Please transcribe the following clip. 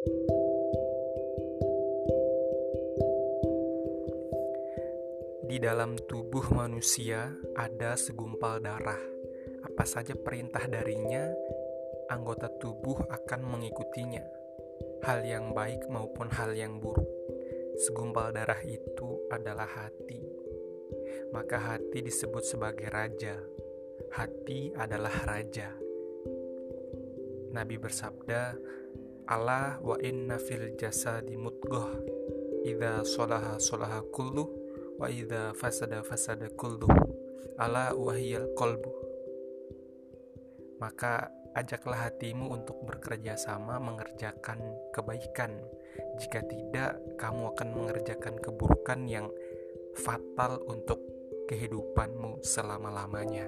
Di dalam tubuh manusia ada segumpal darah. Apa saja perintah darinya, anggota tubuh akan mengikutinya. Hal yang baik maupun hal yang buruk. Segumpal darah itu adalah hati. Maka hati disebut sebagai raja. Hati adalah raja. Nabi bersabda, Allah wa inna fil jasadi mutgoh. Idza solaha solaha kulluh wa idza fasada fasada kullu. Ala wahiyal qalbu. Maka ajaklah hatimu untuk bekerja sama mengerjakan kebaikan. Jika tidak kamu akan mengerjakan keburukan yang fatal untuk kehidupanmu selama-lamanya.